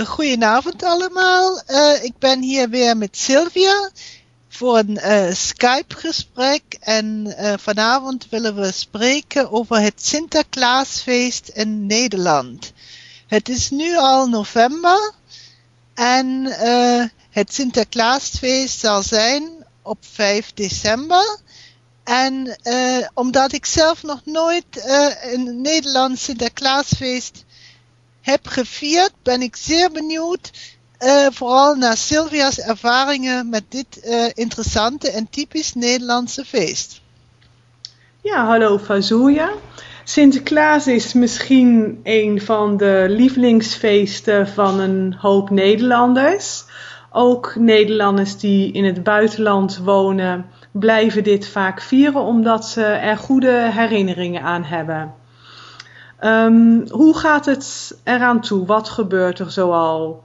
Uh, goedenavond allemaal. Uh, ik ben hier weer met Sylvia voor een uh, Skype-gesprek. En vanavond willen we spreken over het Sinterklaasfeest in Nederland. Het is nu al november en het Sinterklaasfeest zal zijn op 5 december. En omdat ik zelf nog nooit een Nederlands Sinterklaasfeest heb gevierd, ben ik zeer benieuwd. Uh, vooral naar Sylvia's ervaringen met dit uh, interessante en typisch Nederlandse feest. Ja, hallo Fazouja. Sinterklaas is misschien een van de lievelingsfeesten van een hoop Nederlanders. Ook Nederlanders die in het buitenland wonen blijven dit vaak vieren omdat ze er goede herinneringen aan hebben. Um, hoe gaat het eraan toe? Wat gebeurt er zoal?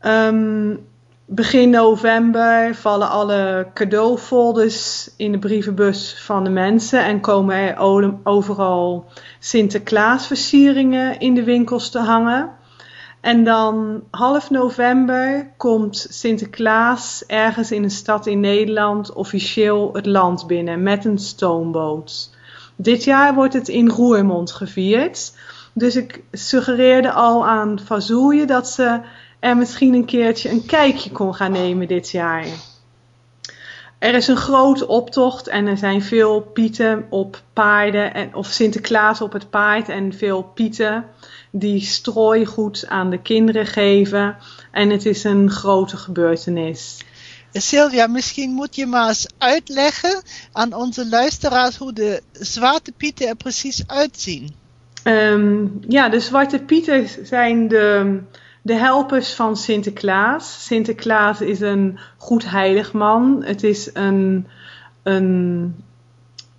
Um, begin november vallen alle cadeaufolders in de brievenbus van de mensen en komen er overal Sinterklaasversieringen in de winkels te hangen. En dan half november komt Sinterklaas ergens in een stad in Nederland officieel het land binnen met een stoomboot. Dit jaar wordt het in Roermond gevierd. Dus ik suggereerde al aan Fazouille dat ze er misschien een keertje een kijkje kon gaan nemen dit jaar. Er is een grote optocht en er zijn veel pieten op paarden en, of Sinterklaas op het paard en veel pieten die strooigoed aan de kinderen geven. En het is een grote gebeurtenis. Sylvia, misschien moet je maar eens uitleggen aan onze luisteraars hoe de Zwarte Pieten er precies uitzien. Um, ja, de Zwarte Pieten zijn de, de helpers van Sinterklaas. Sinterklaas is een goed heilig man. Het is een, een,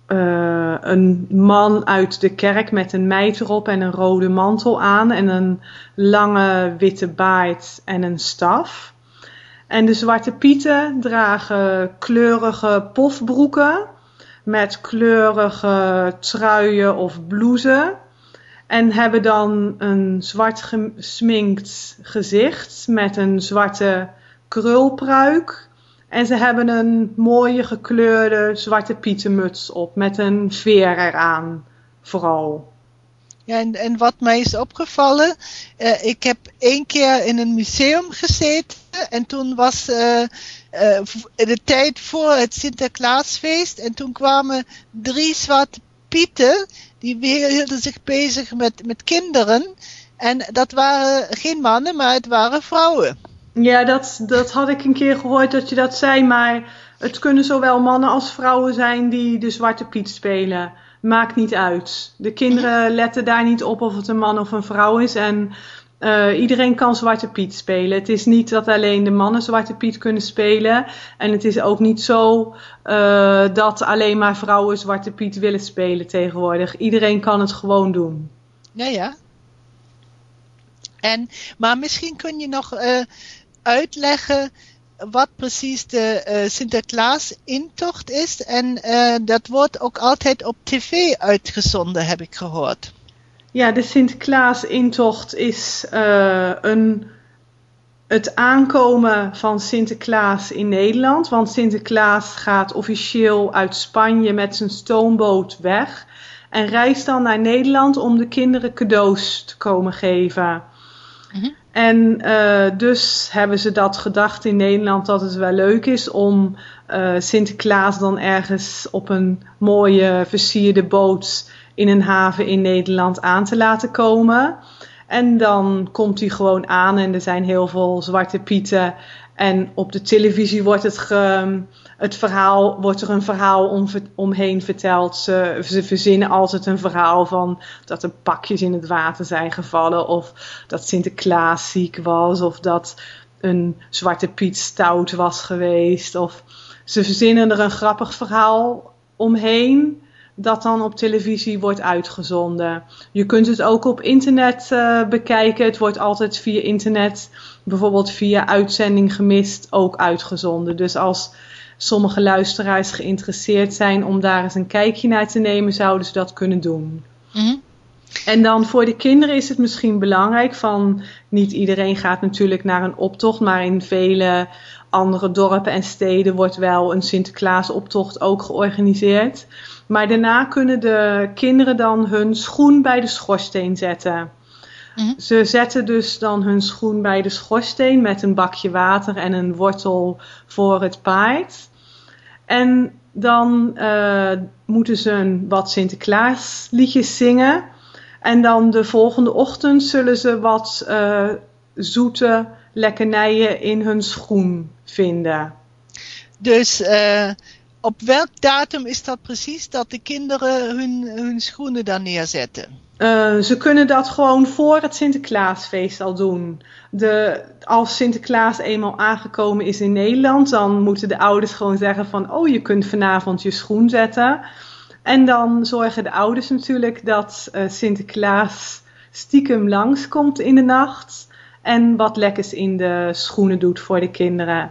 uh, een man uit de kerk met een meid erop en een rode mantel aan en een lange witte baard en een staf. En de Zwarte Pieten dragen kleurige pofbroeken met kleurige truien of blouses. En hebben dan een zwart gesminkt gezicht met een zwarte krulpruik. En ze hebben een mooie gekleurde zwarte pietenmuts op met een veer eraan vooral. Ja, en, en wat mij is opgevallen, uh, ik heb één keer in een museum gezeten en toen was uh, uh, de tijd voor het Sinterklaasfeest en toen kwamen drie zwarte pieten, die hielden zich bezig met, met kinderen en dat waren geen mannen, maar het waren vrouwen. Ja, dat, dat had ik een keer gehoord dat je dat zei, maar het kunnen zowel mannen als vrouwen zijn die de zwarte piet spelen maakt niet uit. De kinderen letten daar niet op of het een man of een vrouw is. En uh, iedereen kan Zwarte Piet spelen. Het is niet dat alleen de mannen Zwarte Piet kunnen spelen. En het is ook niet zo uh, dat alleen maar vrouwen Zwarte Piet willen spelen tegenwoordig. Iedereen kan het gewoon doen. Ja, ja. En, maar misschien kun je nog uh, uitleggen wat precies de Sinterklaas-intocht is. En dat wordt ook altijd op tv uitgezonden, heb ik gehoord. Ja, de Sinterklaas-intocht is uh, een, het aankomen van Sinterklaas in Nederland. Want Sinterklaas gaat officieel uit Spanje met zijn stoomboot weg. En reist dan naar Nederland om de kinderen cadeaus te komen geven. Mm -hmm. En uh, dus hebben ze dat gedacht in Nederland dat het wel leuk is om uh, Sinterklaas dan ergens op een mooie versierde boot in een haven in Nederland aan te laten komen. En dan komt hij gewoon aan en er zijn heel veel zwarte pieten. En op de televisie wordt het ge, het verhaal, wordt er een verhaal om, omheen verteld. Ze, ze verzinnen altijd een verhaal van dat er pakjes in het water zijn gevallen. Of dat Sinterklaas ziek was. Of dat een zwarte Piet stout was geweest. Of ze verzinnen er een grappig verhaal omheen dat dan op televisie wordt uitgezonden. Je kunt het ook op internet uh, bekijken. Het wordt altijd via internet, bijvoorbeeld via uitzending gemist, ook uitgezonden. Dus als sommige luisteraars geïnteresseerd zijn om daar eens een kijkje naar te nemen, zouden ze dat kunnen doen. -hmm. En dan voor de kinderen is het misschien belangrijk van niet iedereen gaat natuurlijk naar een optocht, maar in vele andere dorpen en steden wordt wel een Sinterklaasoptocht ook georganiseerd. Maar daarna kunnen de kinderen dan hun schoen bij de schoorsteen zetten. Mhm. Ze zetten dus dan hun schoen bij de schoorsteen met een bakje water en een wortel voor het paard. En dan uh, moeten ze een wat Sinterklaasliedjes zingen. En dan de volgende ochtend zullen ze wat uh, zoete lekkernijen in hun schoen vinden. Dus uh, op welk datum is dat precies dat de kinderen hun, hun schoenen dan neerzetten? Uh, ze kunnen dat gewoon voor het Sinterklaasfeest al doen. De, als Sinterklaas eenmaal aangekomen is in Nederland, dan moeten de ouders gewoon zeggen van, oh je kunt vanavond je schoen zetten. En dan zorgen de ouders natuurlijk dat uh, Sinterklaas stiekem langskomt in de nacht en wat lekkers in de schoenen doet voor de kinderen.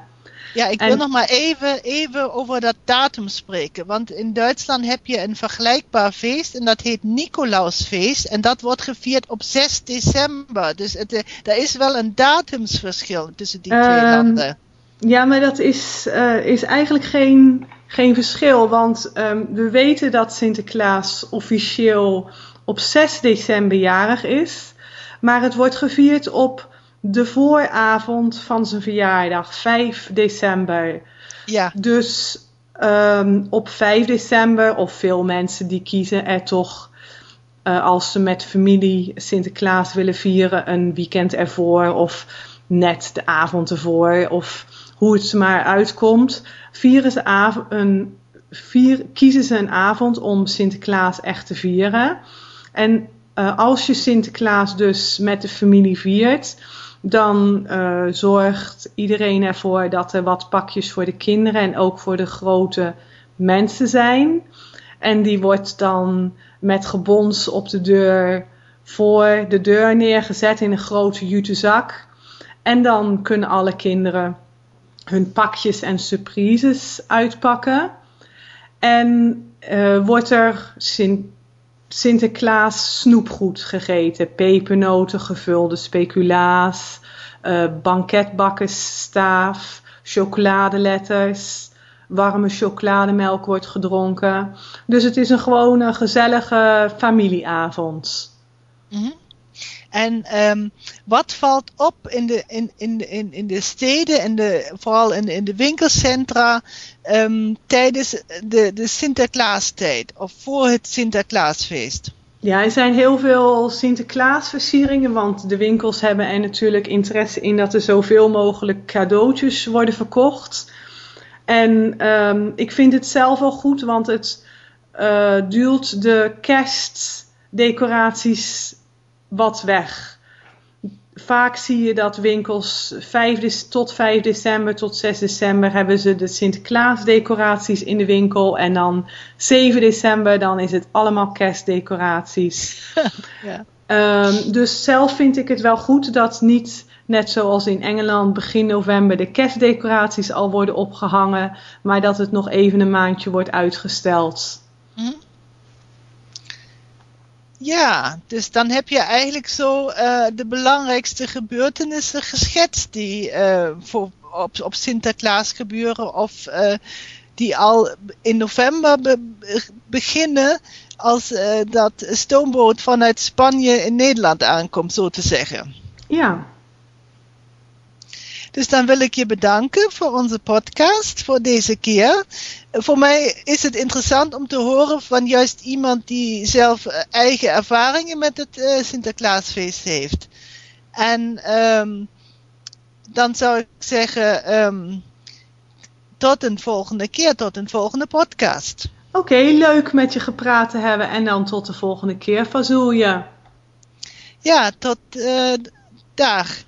Ja, ik wil nog maar even, even over dat datum spreken. Want in Duitsland heb je een vergelijkbaar feest en dat heet Nicolausfeest. En dat wordt gevierd op 6 december. Dus het, er eh, is wel een datumsverschil tussen die twee ehm, landen. Ja, maar dat is, uh, is eigenlijk geen, geen verschil. Want um, we weten dat Sinterklaas officieel op 6 december jarig is. Maar het wordt gevierd op de vooravond van zijn verjaardag, 5 december. Ja. Dus um, op 5 december, of veel mensen die kiezen er toch, uh, als ze met familie Sinterklaas willen vieren, een weekend ervoor of net de avond ervoor, of hoe het ze maar uitkomt, vieren ze een, vier, kiezen ze een avond om Sinterklaas echt te vieren. En uh, als je Sinterklaas dus met de familie viert, dan uh, zorgt iedereen ervoor dat er wat pakjes voor de kinderen en ook voor de grote mensen zijn. En die wordt dan met gebons op de deur voor de deur neergezet in een grote jute zak. En dan kunnen alle kinderen hun pakjes en surprises uitpakken. En uh, wordt er Sinterklaas snoepgoed gegeten. Pepernoten, gevulde speculaas, uh, banketbakkersstaaf, chocoladeletters, warme chocolademelk wordt gedronken. Dus het is een gewone gezellige familieavond. Mm En um, wat valt op in de, in, in, in, in de steden en de, vooral in, in de winkelcentra um, tijdens de, de Sinterklaastijd of voor het Sinterklaasfeest? Ja, er zijn heel veel Sinterklaasversieringen, want de winkels hebben er natuurlijk interesse in dat er zoveel mogelijk cadeautjes worden verkocht. En um, ik vind het zelf wel goed, want het uh, duwt de kerstdecoraties wat weg. Vaak zie je dat winkels 5 tot 5 december tot 6 december hebben ze de Sinterklaas decoraties in de winkel. En dan 7 december dan is het allemaal kerstdecoraties. ja. um, dus zelf vind ik het wel goed dat niet net zoals in Engeland begin november de kerstdecoraties al worden opgehangen. Maar dat het nog even een maandje wordt uitgesteld. Hm? Ja, dus dan heb je eigenlijk zo uh, de belangrijkste gebeurtenissen geschetst die uh, voor, op, op Sinterklaas gebeuren of uh, die al in november be beginnen als dat stoomboot vanuit Spanje in Nederland aankomt, zo te zeggen. Ja. Dus dan wil ik je bedanken voor onze podcast voor deze keer. Voor mij is het interessant om te horen van juist iemand die zelf eh, eigen ervaringen met het uh, Sinterklaasfeest heeft. En um, dan zou ik zeggen, um, tot een volgende keer, tot een volgende podcast. Oké, leuk met je gepraat te hebben en dan tot de volgende keer, Fazoelje. Ja, tot uh, dag.